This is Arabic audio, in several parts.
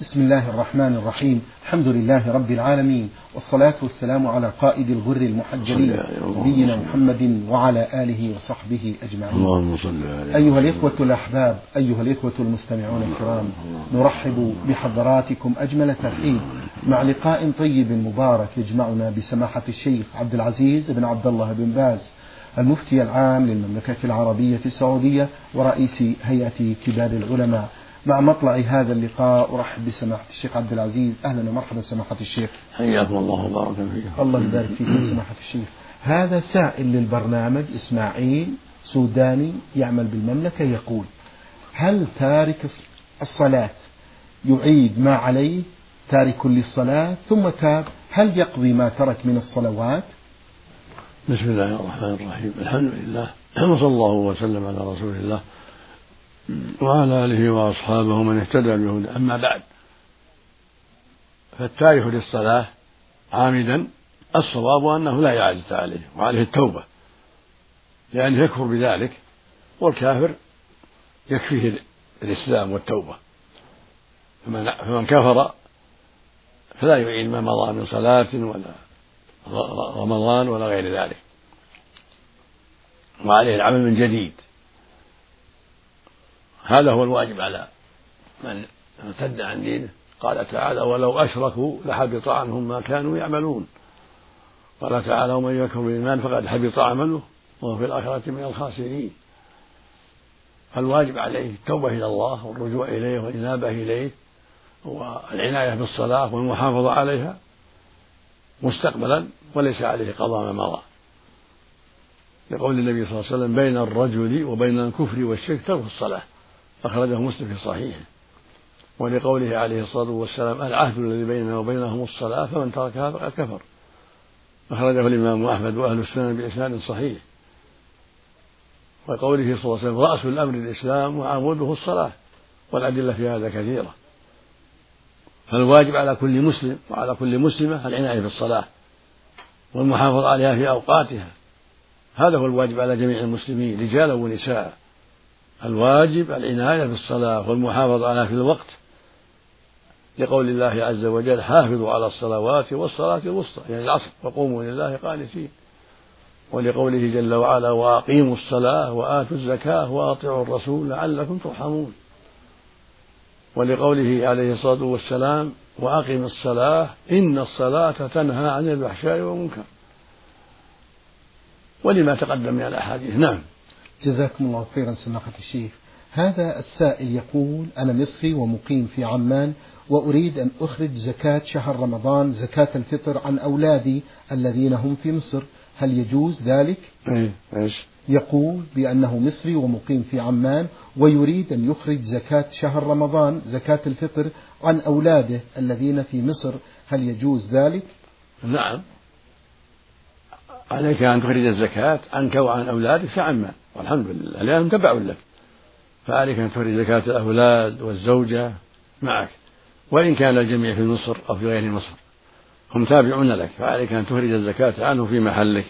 بسم الله الرحمن الرحيم. الحمد لله رب العالمين. والصلاة والسلام على قائد الغر المحجلين نبينا محمد وعلى آله وصحبه أجمعين. اللهم صل عليه أيها الإخوة الأحباب أيها الإخوة المستمعون الكرام نرحب بحضراتكم أجمل ترحيب مع لقاء طيب مبارك يجمعنا بسماحة الشيخ عبد العزيز بن عبد الله بن باز المفتي العام للمملكة العربية السعودية ورئيس هيئة كبار العلماء. مع مطلع هذا اللقاء أرحب بسماحة الشيخ عبد العزيز. أهلا ومرحبا سماحة الشيخ. حياكم الله وبارك فيكم الله يبارك فيك سماحة الشيخ. هذا سائل للبرنامج إسماعيل سوداني يعمل بالمملكة يقول هل تارك الصلاة يعيد ما عليه تارك للصلاة ثم تاب؟ هل يقضي ما ترك من الصلوات؟ بسم الله الرحمن الرحيم. الحمد لله. وصلى الله وسلم على رسول الله. وعلى آله وأصحابه من اهتدى بهدى. أما بعد فالتارك للصلاة عامدا الصواب أنه لا إعادة عليه وعليه التوبة لأنه يكفر بذلك والكافر يكفيه الإسلام والتوبة. فمن, فمن كفر فلا يعيد ما مضى من صلاة ولا رمضان ولا غير ذلك. وعليه العمل من جديد. هذا هو الواجب على من ارتد عن دينه. قال تعالى ولو أشركوا لحبط عنهم ما كانوا يعملون. قال تعالى ومن يكفر بالإيمان فقد حبط عمله وهو في الآخرة من الخاسرين. فالواجب عليه التوبة إلى الله والرجوع إليه والإنابة إليه والعناية بالصلاة والمحافظة عليها مستقبلا وليس عليه قضاء ما مضى. لقول النبي صلى الله عليه وسلم بين الرجل وبين الكفر والشرك ترك الصلاة. أخرجه مسلم في صحيحه. ولقوله عليه الصلاة والسلام العهد الذي بيننا وبينهم الصلاة فمن تركها فقد كفر. أخرجه الإمام أحمد وأهل السنن بإسناد صحيح. وقوله صلى الله عليه وسلم رأس الأمر الإسلام وعموده الصلاة. والأدلة في هذا كثيرة. فالواجب على كل مسلم وعلى كل مسلمة العناية بالصلاة والمحافظة عليها في أوقاتها. هذا هو الواجب على جميع المسلمين رجالا ونساء. الواجب العناية بالصلاة والمحافظة عليها في الوقت لقول الله عز وجل حافظوا على الصلوات والصلاة الوسطى يعني العصر وقوموا لله قانتين. ولقوله جل وعلا وأقيموا الصلاة وآتوا الزكاة وأطيعوا الرسول لعلكم ترحمون. ولقوله عليه الصلاة والسلام وأقم الصلاة إن الصلاة تنهى عن الفحشاء والمنكر. ولما تقدم من الأحاديث نعم. جزاكم الله خيرا سماحة الشيخ هذا السائل يقول أنا مصري ومقيم في عمان وأريد أن أخرج زكاة شهر رمضان زكاة الفطر عن أولادي الذين هم في مصر هل يجوز ذلك؟ إيه إيش؟ يقول بأنه مصري ومقيم في عمان ويريد أن يخرج زكاة شهر رمضان زكاة الفطر عن أولاده الذين في مصر هل يجوز ذلك؟ نعم عليك أن تخرج الزكاة عنك وعن أولادك في عمان والحمد لله. لأنهم تبع لك فعليك أن تخرج زكاة الأولاد والزوجة معك وإن كان الجميع في مصر أو في غير مصر. هم تابعون لك فعليك أن تخرج الزكاة عنه في محلك.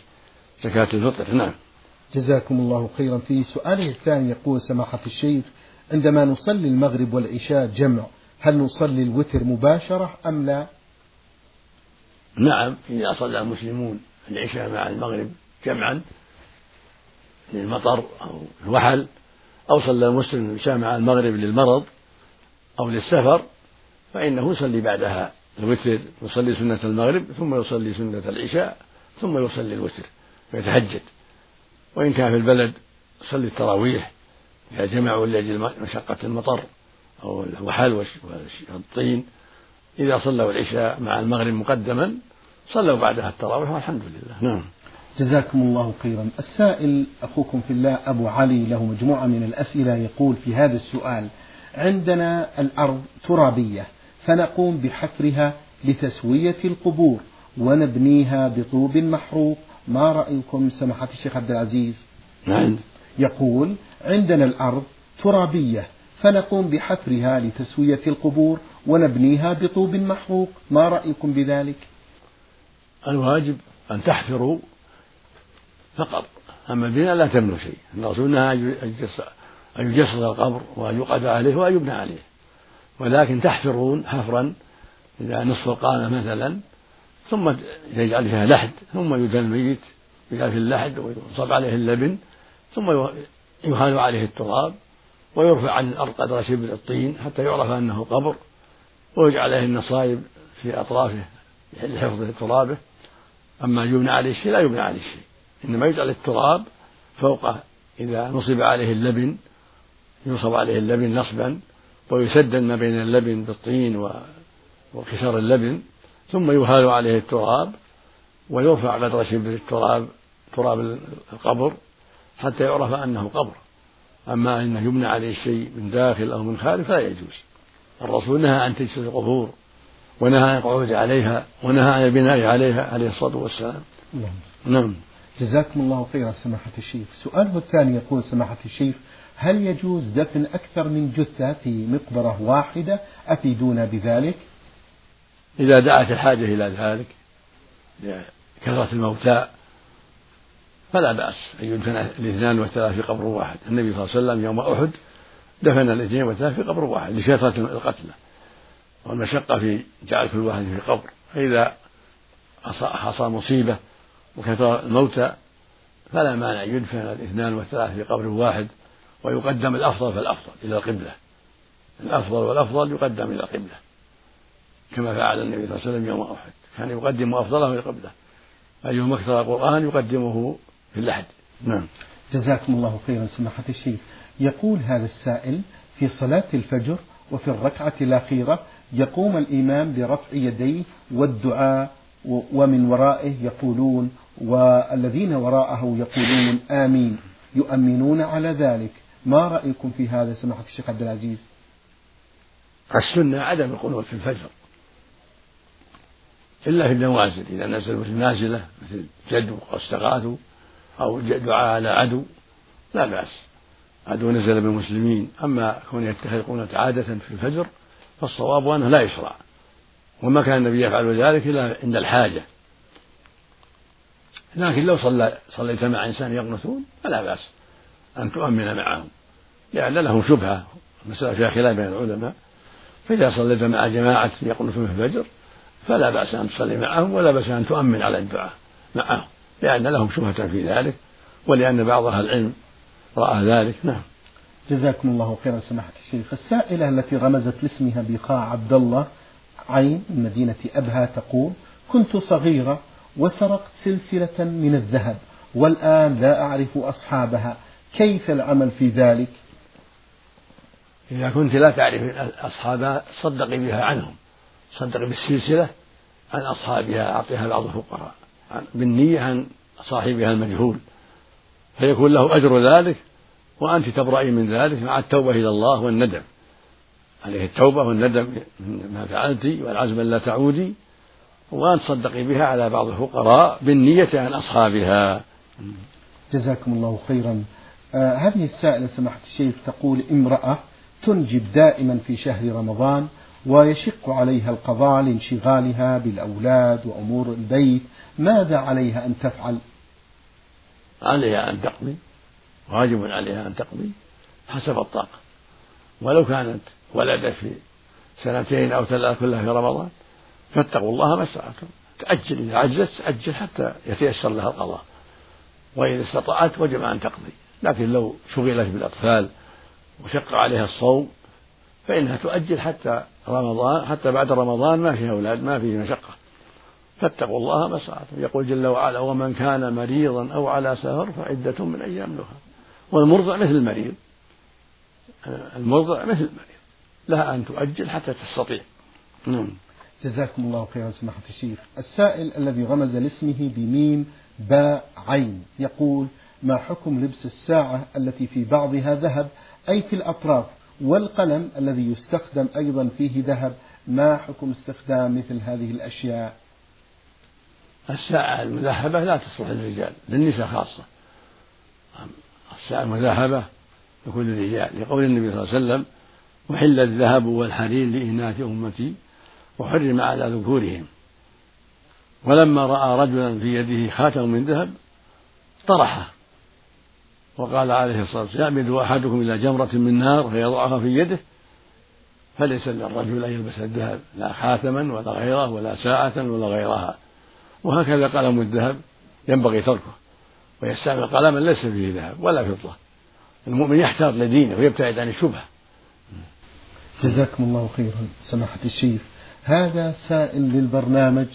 زكاة الفطر نعم. جزاكم الله خيرا. في سؤاله الثاني يقول سماحة الشيخ عندما نصلي المغرب والعشاء جمع هل نصلي الوتر مباشرة أم لا؟ نعم إذا صلى المسلمون العشاء مع المغرب جمعا للمطر أو الوحل أو صلى المسلم العشاء مع المغرب للمرض أو للسفر فإنه يصلي بعدها الوتر يصلي سنة المغرب ثم يصلي سنة العشاء ثم يصلي الوتر ويتهجد وإن كان في البلد يصلي التراويح إذا جمعوا لأجل مشقة المطر أو الوحل والطين إذا صلوا العشاء مع المغرب مقدما صلوا بعدها التراويح والحمد لله. نعم. جزاكم الله خيرا. السائل أخوكم في الله أبو علي له مجموعة من الأسئلة يقول في هذا السؤال عندنا الأرض ترابية فنقوم بحفرها لتسوية القبور ونبنيها بطوب محروق. ما رأيكم؟ سماحة الشيخ عبد العزيز. نعم. يقول عندنا الأرض ترابية فنقوم بحفرها لتسوية القبور ونبنيها بطوب محروق. ما رأيكم بذلك؟ الواجب أن تحفروا فقط. أما البناء لا تبنوا شيء. الرسول نهى أن يجسد القبر وأن يقعد عليه وأن يبنى عليه ولكن تحفرون حفرا إلى نصف القامة مثلا ثم يجعل فيها لحد ثم يدل الميت يجعل في اللحد ويصب عليه اللبن ثم يهال عليه التراب ويرفع عن الأرض قدر شبر الطين حتى يعرف أنه قبر ويجعل عليه النصائب في أطرافه لحفظ ترابه. أما يبنى عليه شيء لا يبنى عليه شيء. إنما يجعل التراب فوقه إذا نصب عليه اللبن ينصب عليه اللبن نصبا ويسدد ما بين اللبن بالطين وكسر اللبن ثم يهال عليه التراب ويرفع قدر شبر التراب تراب القبر حتى يعرف أنه قبر. أما أنه يبنى عليه شيء من داخل أو من خارج فلا يجوز. الرسول نهى عن تجسس القبور ونهى عن القعود عليها ونهى عن البناء عليها عليه الصلاة والسلام. نعم. جزاكم الله خيرا سماحة الشيخ. سؤاله الثاني يقول سماحة الشيخ هل يجوز دفن أكثر من جثة في مقبرة واحدة؟ أفيدونا بذلك؟ إذا دعت الحاجة إلى ذلك لكثرة الموتى فلا بأس أن يدفن الاثنان والثلاث في قبر واحد. النبي صلى الله عليه وسلم يوم أحد دفن الاثنين والثلاث في قبر واحد لكثرة القتلى والمشقة في جعل كل واحد في قبر. فإذا حصل مصيبة وكثر الموتى فلا مانع يدفن الاثنان والثلاث في قبر واحد ويقدم الأفضل فالأفضل إلى القبلة. الأفضل والأفضل يقدم إلى القبلة. كما فعل النبي صلى الله عليه وسلم يوم أحد. كان يقدم أفضله إلى القبلة. أيهما أكثر القرآن يقدمه في اللحد. نعم. جزاكم الله خيرا سماحة الشيخ. يقول هذا السائل في صلاة الفجر وفي الركعة الأخيرة يقوم الإمام برفع يديه والدعاء ومن ورائه يقولون والذين وراءه يقولون آمين يؤمنون على ذلك. ما رأيكم في هذا؟ سماحة الشيخ عبد العزيز. السنة عدم القنوت في الفجر. إلا في النوازل إذا نزلوا في النازلة مثل جد واستغاثوا أو دعاء على عدو لا بأس. عدو نزل بالمسلمين أما كون يتخذ قنوت عادة في الفجر فالصواب أنه لا يشرع. وما كان النبي يفعل ذلك إلا عند الحاجة. لكن لو صلى صليت مع إنسان يقنطون فلا بأس أن تؤمن معهم لأن لهم شبهة مسألة فيها خلاف بين العلماء. فإذا صليت مع جماعة يقنطون في الفجر فلا بأس أن تصلي معهم ولا بأس أن تؤمن على الدعاء معهم لأن لهم شبهة في ذلك ولأن بعض أهل العلم رأى ذلك. نعم. جزاكم الله خيرا سماحة الشيخ. السائلة التي رمزت لاسمها بقاع عبد الله عين من مدينة أبها تقول كنت صغيرة وسرقت سلسلة من الذهب والآن لا أعرف أصحابها كيف العمل في ذلك؟ إذا كنت لا تعرف أصحابها صدقي بها عنهم صدقي بالسلسلة عن أصحابها أعطيها بعض الفقراء بالنية عن صاحبها المجهول. فيكون له أجر ذلك وأنت تبرئي من ذلك مع التوبة إلى الله والندم. عليه التوبة والندم ما فعلت والعزم لا تعودي وأن تصدقي بها على بعض الفقراء بالنية عن أصحابها. جزاكم الله خيرا. آه هذه السائلة سماحة الشيخ تقول امرأة تنجب دائما في شهر رمضان ويشق عليها القضاء لانشغالها بالأولاد وأمور البيت. ماذا عليها أن تفعل؟ عليها أن تقضي واجب عليها أن تقضي حسب الطاقة. ولو كانت ولدت في سنتين أو ثلاث كلها في رمضان فاتقوا الله ما استطعتم. تأجل إذا عجزت أجل حتى يتيسر لها القضاء. وإذا استطاعت وجب أن تقضي. لكن لو شغلت بالأطفال وشق عليها الصوم فإنها تؤجل حتى رمضان حتى بعد رمضان ما فيه أولاد ما فيه مشقة. فاتقوا الله ما استطعتم. يقول جل وعلا ومن كان مريضا أو على سفر فعدة من أيام لها والمرضع مثل المريض. المرضع مثل المريض. لها أن تؤجل حتى تستطيع. نعم. جزاكم الله خيرا سماحة الشيخ. السائل الذي رمز لاسمه بميم باء عين يقول ما حكم لبس الساعة التي في بعضها ذهب؟ أي في الأطراف؟ والقلم الذي يستخدم أيضا فيه ذهب؟ ما حكم استخدام مثل هذه الأشياء؟ الساعة المذهبة لا تصلح للرجال للنساء خاصة. الساعة المذهبة لكل الرجال لقول النبي صلى الله عليه وسلم وحل الذهب والحرير لإناث أمتي وحرم على ذكورهم. ولما رأى رجلا في يده خاتم من ذهب طرحه وقال عليه الصلاة والسلام يعمد أحدكم إلى جمرة من نار فيضعها في يده فليس للرجل أن يلبس الذهب لا خاتما ولا غيره ولا ساعة ولا غيرها. وهكذا قلم الذهب ينبغي تركه ويستعمل قلما ليس فيه ذهب ولا فضة. المؤمن يحتاط لدينه ويبتعد عن الشبهة. جزاكم الله خيرا سماحة الشيخ. هذا سائل للبرنامج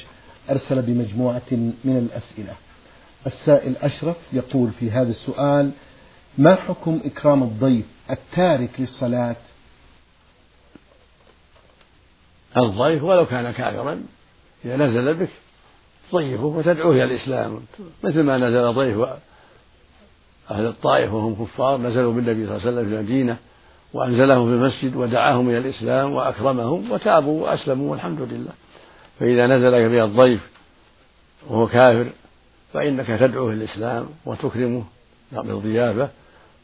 أرسل بمجموعة من الأسئلة. السائل أشرف يقول في هذا السؤال ما حكم إكرام الضيف التارك للصلاة؟ الضيف ولو كان كافرا إذا نزل بك ضيفه وتدعوه إلى الإسلام. مثل ما نزل ضيف أهل الطائف وهم كفار نزلوا بالنبي صلى الله عليه وسلم في المدينة. وأنزلهم في المسجد ودعاهم إلى الإسلام وأكرمهم وتابوا وأسلموا والحمد لله. فإذا نزل بها الضيف وهو كافر فإنك تدعوه إلى الإسلام وتكرمه بالضيافة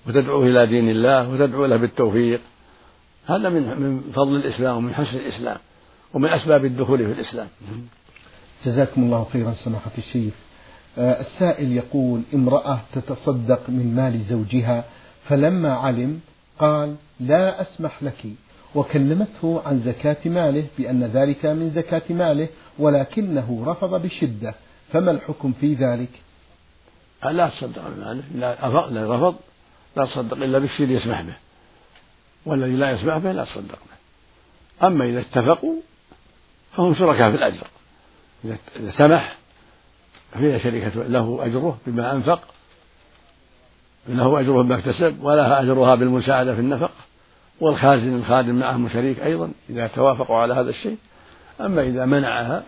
وتدعوه إلى دين الله وتدعو له بالتوفيق. هذا من من فضل الإسلام ومن حسن الإسلام ومن أسباب الدخول في الإسلام. جزاكم الله خيرا سماحة الشيخ. آه، السائل يقول امرأة تتصدق من مال زوجها فلما علم قال لا أسمح لك. وكلمته عن زكاة ماله بأن ذلك من زكاة ماله ولكنه رفض بشدة. فما الحكم في ذلك؟ لا تصدق بماله لا رفض لا تصدق إلا بالشيء اللي يسمح به. والذي لا يسمح به لا تصدق به. أما إذا اتفقوا فهم شركاء في الأجر. إذا سمح فهي شركة له أجره بما أنفق له أجره بما اكتسب ولها أجرها بالمساعدة في النفق. والخازن الخادم معهم شريك أيضا إذا توافقوا على هذا الشيء. أما إذا منعها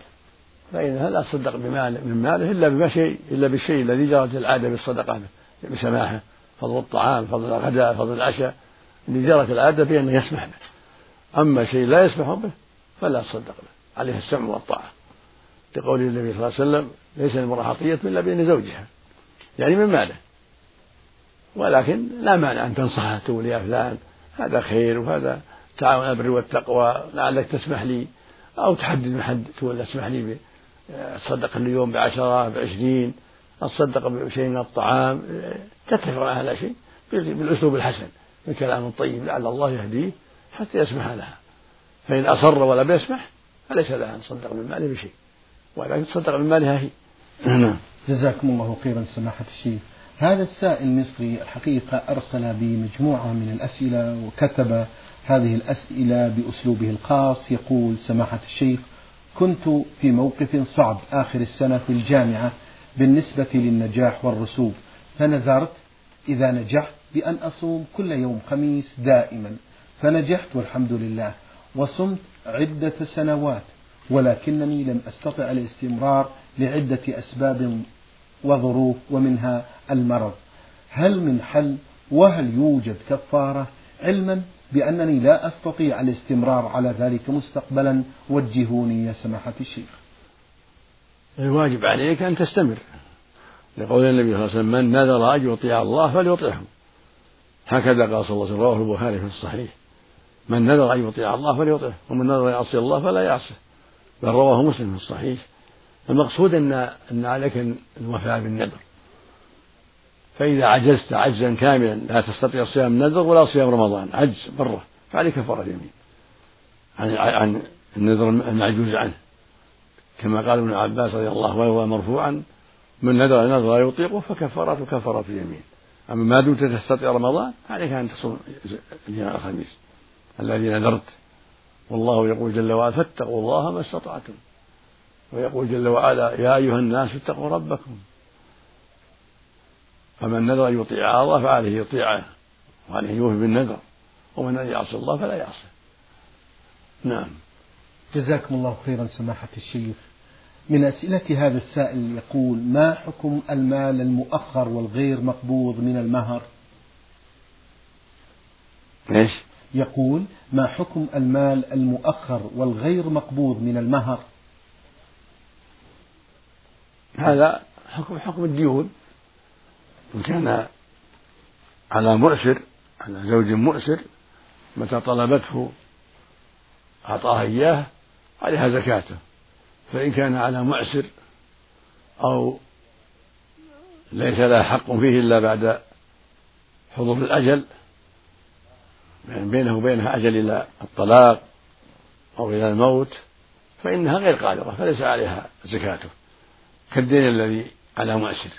فإنها لا تصدق بمال من ماله إلا بما شيء إلا بالشيء الذي جرت العادة بالصدقة بسماحه. فضل الطعام فضل الغداء فضل العشاء اللي جرت العادة بأنه يسمح به. أما شيء لا يسمح به فلا تصدق به عليه السمع والطاعة. لقول النبي صلى الله عليه وسلم ليس للمرأة عطية إلا بإذن زوجها يعني من ماله. ولكن لا مانع أن تنصحه تقول يا فلان هذا خير وهذا تعاون البر والتقوى لعلك تسمح لي أو تحدد محد تقول اسمح لي تصدق اليوم بعشرة بعشرين أتصدق بشيء من الطعام تتفق على شيء بالأسلوب الحسن بالكلام الطيب لعل الله يهديه حتى يسمح لها. فإن أصر ولم يسمح فليس لها أن تصدق من ماله بشيء ولكن تصدق من مالها هي. نعم. جزاكم الله خيرا سماحة الشيخ. هذا السائل المصري الحقيقة أرسل بمجموعة من الأسئلة وكتب هذه الأسئلة بأسلوبه الخاص. يقول سماحة الشيخ كنت في موقف صعب آخر السنة في الجامعة بالنسبة للنجاح والرسوب فنذرت إذا نجحت بأن أصوم كل يوم خميس دائما فنجحت والحمد لله وصمت عدة سنوات ولكنني لم أستطع الاستمرار لعدة أسباب وظروف ومنها المرض. هل من حل وهل يوجد كفارة؟ علما بأنني لا أستطيع الاستمرار على ذلك مستقبلا. وجهوني يا سماحة الشيخ. الواجب عليك أن تستمر. لقول النبي صلى الله عليه وسلم من نذر أن يطيع الله فليطعه. هكذا قال صلى الله عليه وسلم رواه البخاري في الصحيح. من نذر أن يطيع الله فليطعه ومن نذر أن يعصي الله فلا يعصه. بل رواه مسلم في الصحيح. المقصود أن أن عليك الوفاء بالنذر. فإذا عجزت عجزا كاملا لا تستطيع صيام النذر ولا صيام رمضان. عجز بره فعليك كفارة يمين عن عن النذر المعجوز عنه. كما قال ابن عباس رضي الله عنه مرفوعا من نذر نذر لا يطيقه فكفارته كفارة يمين أما ما دمت تستطيع رمضان عليك أن تصوم أيام الخميس. الذي نذرت. والله يقول جل وعلا فاتقوا الله ما استطعتم. ويقول جل وعلا يا أيها الناس اتقوا ربكم. فمن نذر أن يطيع الله فعليه يطيعه وعليه يوفي بالنذر ومن يعصي الله فلا يعصي نعم. جزاكم الله خيرا سماحة الشيخ. من أسئلة هذا السائل يقول ما حكم المال المؤخر والغير مقبوض من المهر؟ إيش؟ يقول ما حكم المال المؤخر والغير مقبوض من المهر؟ هذا حكم حكم الديون إن كان على مؤسر على زوج مؤسر متى طلبته أعطاها إياه عليها زكاته. فإن كان على معسر أو ليس لها حق فيه إلا بعد حضور الأجل يعني بينه وبينها أجل إلى الطلاق أو إلى الموت فإنها غير قادرة فليس عليها زكاته. كالدين الذي على مؤسر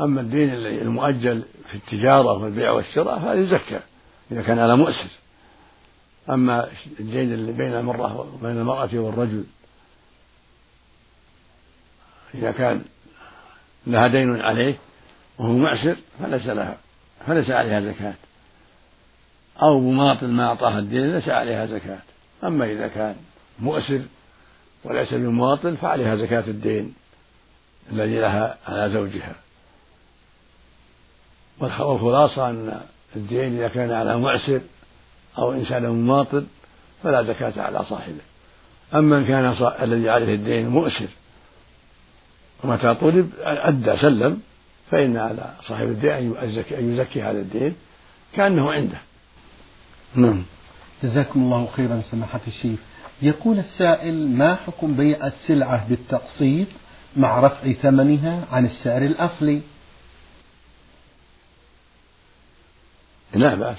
أما الدين المؤجل في التجارة والبيع والشراء فهذا يزكى إذا كان على مؤسر أما الدين اللي بين المرأة وبين المرأة والرجل إذا كان لها دين عليه وهو معسر فليس لها فليس عليها زكاة. أو مماطل ما أعطاها الدين ليس عليها زكاة. أما إذا كان مؤسر وليس بمواطن فعليها زكاة الدين الذي لها على زوجها. والخلاصة أن الدين إذا كان على معسر أو إنسان مماطل فلا زكاة على صاحبه. أما إن كان الذي عليه الدين مؤسر ومتى طلب أدى سلم فإن على صاحب الدين أن يزكي هذا الدين كأنه عنده. نعم. جزاكم الله خيرا سماحة الشيخ. يقول السائل ما حكم بيع السلعة بالتقسيط مع رفع ثمنها عن السعر الأصلي؟ لا بأس.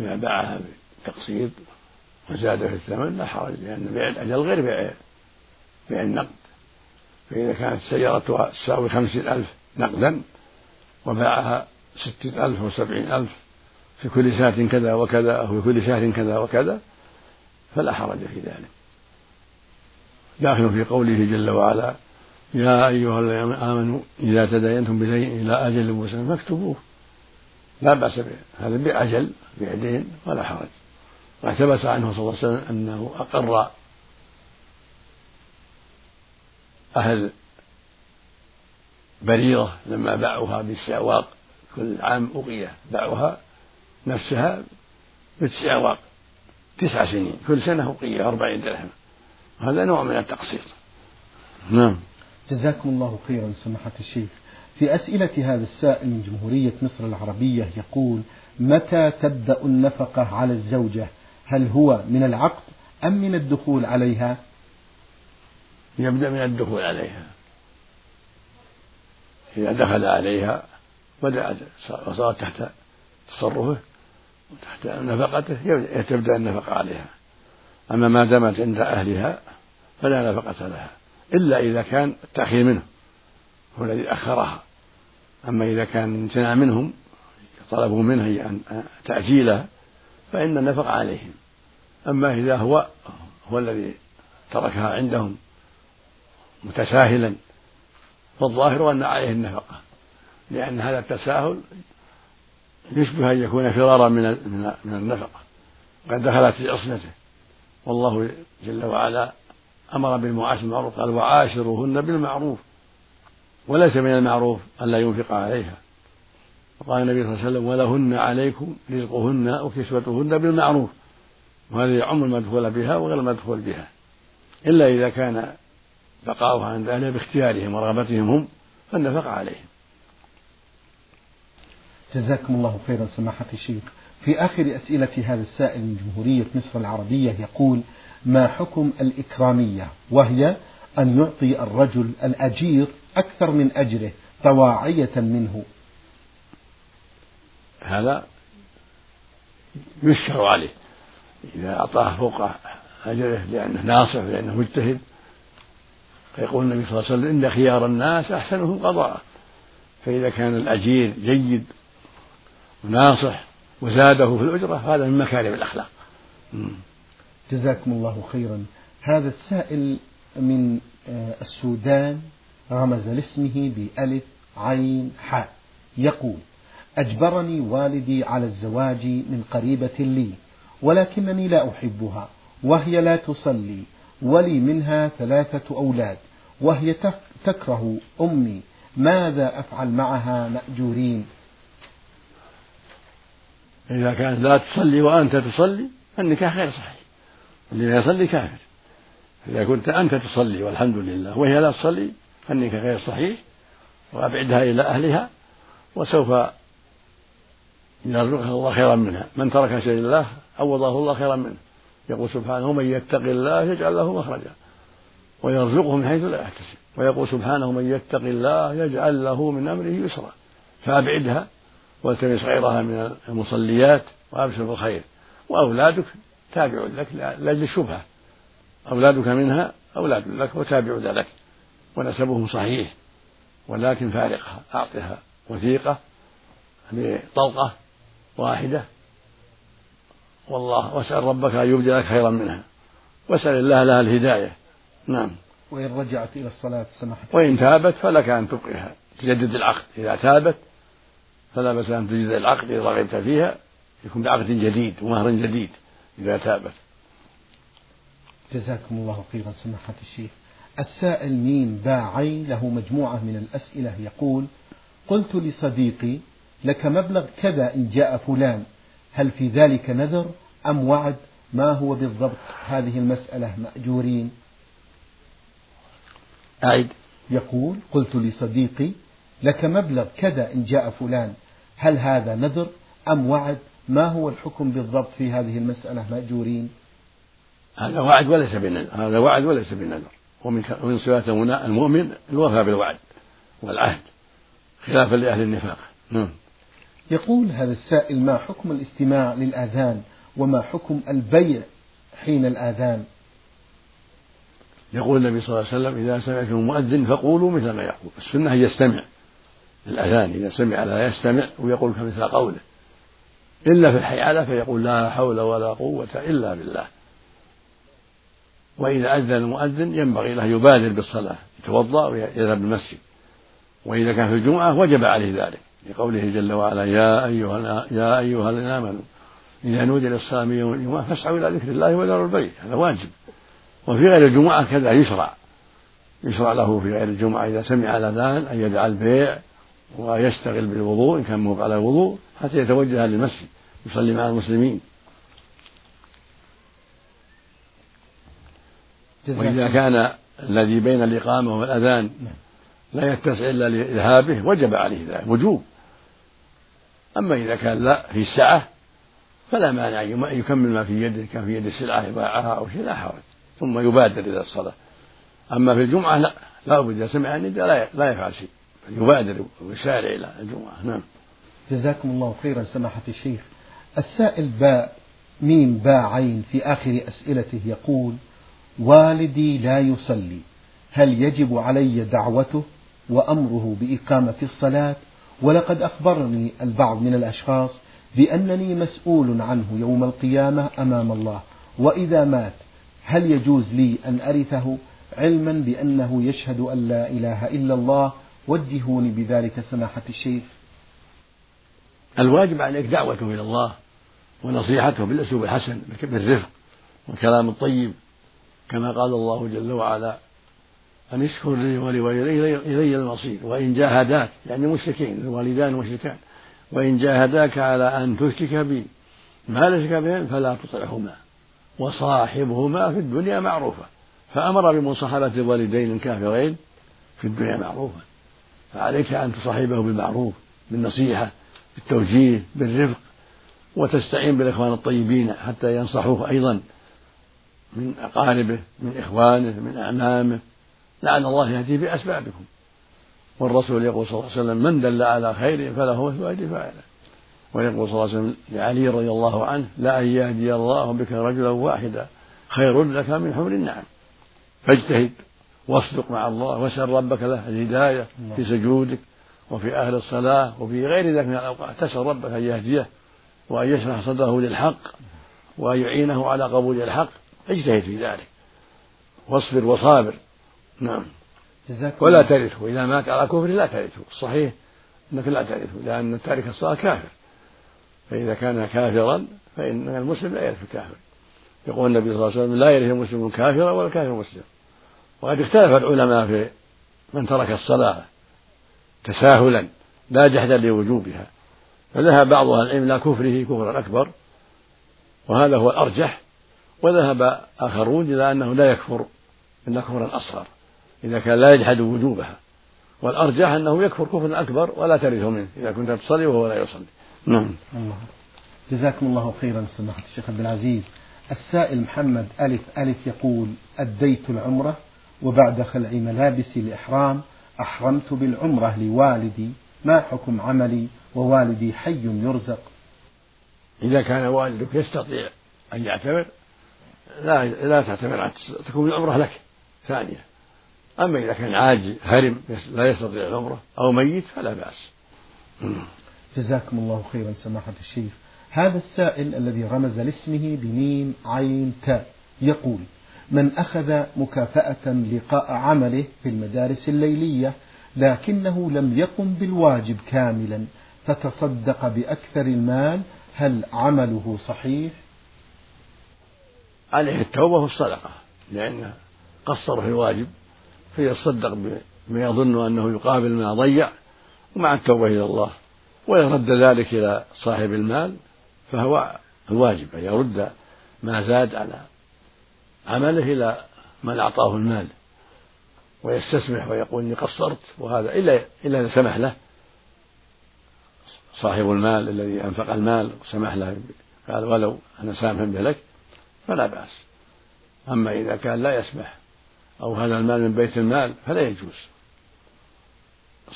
إذا باعها بتقسيط وزاد في الثمن لا حرج لأن بيع الأجل غير بيع بيع النقد. فإذا كانت سيارتها تساوي خمسين ألف نقدا وباعها ستين ألف وسبعين ألف في كل ساعة كذا وكذا أو في كل شهر كذا وكذا فلا حرج في ذلك. داخل في قوله جل وعلا يا أيها الذين آمنوا إذا تداينتم بشيء إلى أجل مسلم فاكتبوه. لا بأس به. هذا بأجل بعدين ولا حرج. واحتبس عنه صلى الله عليه وسلم أنه أقر أهل بريرة لما باعوها بالسعواق. كل عام أقية باعوها نفسها بتسع أواق تسع سنين كل سنة أقية أربعين درهم. هذا نوع من التقصير نعم. جزاكم الله خيرا سماحة الشيخ. في أسئلة هذا السائل من جمهورية مصر العربية يقول متى تبدأ النفقة على الزوجة؟ هل هو من العقد أم من الدخول عليها؟ يبدأ من الدخول عليها. إذا دخل عليها بدأت وصارت تحت تصرفه. وتحت نفقته تبدأ النفقة عليها. أما ما دامت عند أهلها فلا نفقة لها إلا إذا كان التأخير منه هو الذي أخرها. أما إذا كان امتنع منهم طلبوا منه أن تأجيلها فإن النفقة عليهم. أما إذا هو هو الذي تركها عندهم متساهلا فالظاهر أن عليه النفقة لأن هذا التساهل يشبه أن يكون فرارا من من النفقة قد دخلت في عصمته. والله جل وعلا أمر بالمعاشرة بالمعروف قال وعاشروهن بالمعروف. وليس من المعروف أن لا ينفق عليها. وقال النبي صلى الله عليه وسلم ولهن عليكم رزقهن وكسوتهن بالمعروف. وهذا يعم المدخول بها وغير المدخول بها. إلا إذا كان بقاؤها عند أهلها باختيارهم ورغبتهم هم فالنفقة عليهم. جزاكم الله خيرا سماحة الشيخ. في آخر أسئلة هذا السائل من جمهورية مصر العربية يقول ما حكم الإكرامية؟ وهي أن يعطي الرجل الأجير أكثر من أجره طواعية منه. هذا يشكر عليه. إذا أعطاه فوق أجره لأنه ناصح لأنه مجتهد فيقول النبي صلى الله عليه وسلم إن خيار الناس أحسنهم قضاء. فإذا كان الأجير جيد وناصح وزاده في الأجرة هذا من مكارم الأخلاق. جزاكم الله خيرا. هذا السائل من آه، السودان رمز لاسمه بألف عين حاء. يقول أجبرني والدي على الزواج من قريبة لي ولكنني لا أحبها وهي لا تصلي ولي منها ثلاثة أولاد وهي تكره أمي ماذا أفعل معها مأجورين؟ إذا كانت لا تصلي وأنت تصلي فالنكاح غير صحيح. اللي لا يصلي كافر. إذا كنت أنت تصلي والحمد لله وهي لا تصلي فالنكاح غير صحيح وأبعدها إلى أهلها وسوف يرزقها الله خيرا منها. من ترك شيء لله عوضه الله خيرا منه. يقول سبحانه من يتق الله يجعل له مخرجا. ويرزقه من حيث لا يحتسب. ويقول سبحانه من يتق الله يجعل له من أمره يسرا. فأبعدها والتمس غيرها من المصليات وأبشر بالخير. وأولادك تابع لك لأجل الشبهة أولادك منها أولاد لك وتابع لك. ونسبهم صحيح. ولكن فارقها أعطها وثيقة بطلقة واحدة. والله واسأل ربك أن يبدلك خيرا منها. واسأل الله لها الهداية. نعم. وإن رجعت إلى الصلاة سمحت. وإن تابت فلك أن تبقيها. تجدد العقد. إذا تابت فلا بأس أن تجدد العقد إذا رغبت فيها يكون بعقد جديد ومهر جديد إذا تابت. جزاكم الله خيرا سماحة الشيخ. السائل ميم باعي له مجموعة من الأسئلة يقول قلت لصديقي لك مبلغ كذا إن جاء فلان هل في ذلك نذر أم وعد؟ ما هو بالضبط؟ هذه المسألة مأجورين. أعد. يقول قلت لصديقي لك مبلغ كذا إن جاء فلان. هل هذا نذر أم وعد؟ ما هو الحكم بالضبط في هذه المسألة مأجورين؟ هذا وعد وليس بنذر هذا وعد وليس بنذر ومن ومن صفات المؤمن الوفاء بالوعد والعهد خلافا لأهل النفاق. نعم. يقول هذا السائل ما حكم الاستماع للآذان وما حكم البيع حين الآذان؟ يقول النبي صلى الله عليه وسلم إذا سمعتم المؤذن فقولوا مثل ما يقول. السنة هي يستمع الأذان إذا سمع لا يستمع ويقول كمثل قوله. إلا في الحيالة فيقول لا حول ولا قوة إلا بالله. وإذا أذن المؤذن ينبغي له يبادر بالصلاة يتوضأ ويذهب المسجد وإذا كان في الجمعة وجب عليه ذلك لقوله جل وعلا يا أيها يا أيها الذين آمنوا إذا نودي للصلاة من يوم الجمعة فاسعوا إلى ذكر الله وذروا البيع هذا واجب. وفي غير الجمعة كذا يشرع. يشرع له في غير الجمعة إذا سمع الأذان أن يدع البيع ويشتغل بالوضوء إن كان مو على وضوء حتى يتوجه للمسجد يصلي مع المسلمين. وإذا كان الذي بين الإقامة والأذان لا يتسع إلا لذهابه وجب عليه ذلك وجوب. أما إذا كان لا في السعة فلا مانع أن يكمل ما في يده كان في يد السلعة يباعها أو شيء لا حرج ثم يبادر إلى الصلاة. أما في الجمعة لا لا بد إذا سمع النداء لا يفعل شيء. يبادر ويسارع إلى الجمعة. نعم. جزاكم الله خيرا سماحة الشيخ. السائل باء ميم باء عين في آخر أسئلته يقول والدي لا يصلي هل يجب علي دعوته وأمره بإقامة الصلاة؟ ولقد أخبرني البعض من الأشخاص بأنني مسؤول عنه يوم القيامة أمام الله وإذا مات هل يجوز لي أن أرثه؟ علما بأنه يشهد أن لا إله إلا الله وجهوني بذلك سماحة الشيخ. الواجب عليك دعوته إلى الله ونصيحته بالأسلوب الحسن بالرفق والكلام الطيب كما قال الله جل وعلا أن اشكر لي ولوالدي المصير وإن جاهداك يعني مشركين الوالدان مشركان وإن جاهداك على أن تشرك بي ما ليس بهم فلا تطعهما وصاحبهما في الدنيا معروفة. فأمر بمصاحبة الوالدين الكافرين في الدنيا معروفة. فعليك أن تصاحبه بالمعروف بالنصيحة بالتوجيه بالرفق وتستعين بالإخوان الطيبين حتى ينصحوه أيضا من أقاربه من إخوانه من أعمامه. لعل الله يهدي بأسبابكم والرسول يقول صلى الله عليه وسلم من دل على خير فله مثل أجر فاعله ويقول صلى الله عليه وسلم لعلي رضي الله عنه لا أن يهدي الله بك رجلا واحدا خير لك من حمر النعم. فاجتهد. واصدق مع الله واسأل ربك له الهداية في سجودك وفي أهل الصلاة وفي غير ذلك من الأوقات. تسأل ربك أن يهديه وأن يشرح صدره للحق وأن يعينه على قبول الحق. اجتهد في ذلك. واصبر وصابر. نعم. ولا ترثه. إذا مات على كفر لا ترثه. الصحيح أنك لا ترثه لأن تارك الصلاة كافر. فإذا كان كافرا فإن المسلم لا يرث الكافر يقول النبي صلى الله عليه وسلم لا يرث المسلم الكافر ولا الكافر المسلم. وقد اختلف العلماء في من ترك الصلاة تساهلا لا جحدا لوجوبها فذهب بعض أهل العلم إلى كفره كفرا أكبر وهذا هو الأرجح وذهب آخرون إلى أنه لا يكفر إلا كفرا أصغر إذا كان لا يجحد وجوبها والأرجح أنه يكفر كفرا أكبر ولا ترثه منه إذا كنت تصلي وهو لا يصلي. نعم. الله. جزاكم الله خيرا سماحة الشيخ عبد العزيز. السائل محمد ألف ألف يقول أديت العمرة؟ وبعد خلع ملابس الإحرام أحرمت بالعمرة لوالدي ما حكم عملي؟ ووالدي حي يرزق. إذا كان والدك يستطيع أن يعتمر لا لا تعتمر تكون العمرة لك ثانية. أما إذا كان عاجز هرم لا يستطيع العمرة أو ميت فلا بأس. جزاكم الله خيرا سماحة الشيخ. هذا السائل الذي رمز لاسمه بميم عين تاء يقول من أخذ مكافأة لقاء عمله في المدارس الليلية لكنه لم يقم بالواجب كاملا فتصدق بأكثر المال هل عمله صحيح؟ عليه التوبة والصدقة لأنه قصر في الواجب فيصدق بما يظن أنه يقابل ما ضيع ومع التوبة إلى الله ويرد ذلك إلى صاحب المال فهو الواجب أن يرد ما زاد على عمله إلى من أعطاه المال ويستسمح ويقول إني قصرت وهذا إلا إلا سمح له. صاحب المال الذي أنفق المال وسمح له قال ولو أنا سامح به لك فلا بأس. أما إذا كان لا يسمح أو هذا المال من بيت المال فلا يجوز.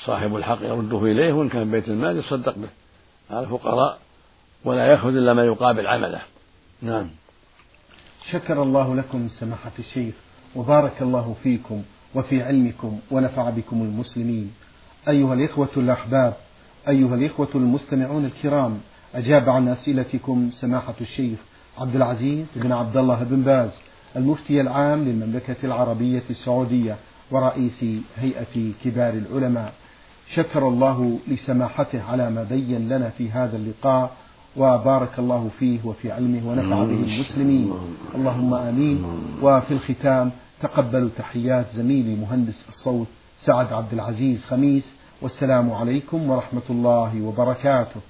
صاحب الحق يرده إليه وإن كان بيت المال يصدق به. على الفقراء ولا يأخذ إلا ما يقابل عمله. نعم. شكر الله لكم سماحة الشيخ وبارك الله فيكم وفي علمكم ونفع بكم المسلمين. أيها الإخوة الأحباب أيها الإخوة المستمعون الكرام أجاب عن أسئلتكم سماحة الشيخ عبد العزيز بن عبد الله بن باز المفتي العام للمملكة العربية السعودية ورئيس هيئة كبار العلماء. شكر الله لسماحته على ما بين لنا في هذا اللقاء وبارك الله فيه وفي علمه ونفع به المسلمين. اللهم آمين. وفي الختام تقبلوا تحيات زميلي مهندس الصوت سعد عبد العزيز خميس. والسلام عليكم ورحمة الله وبركاته.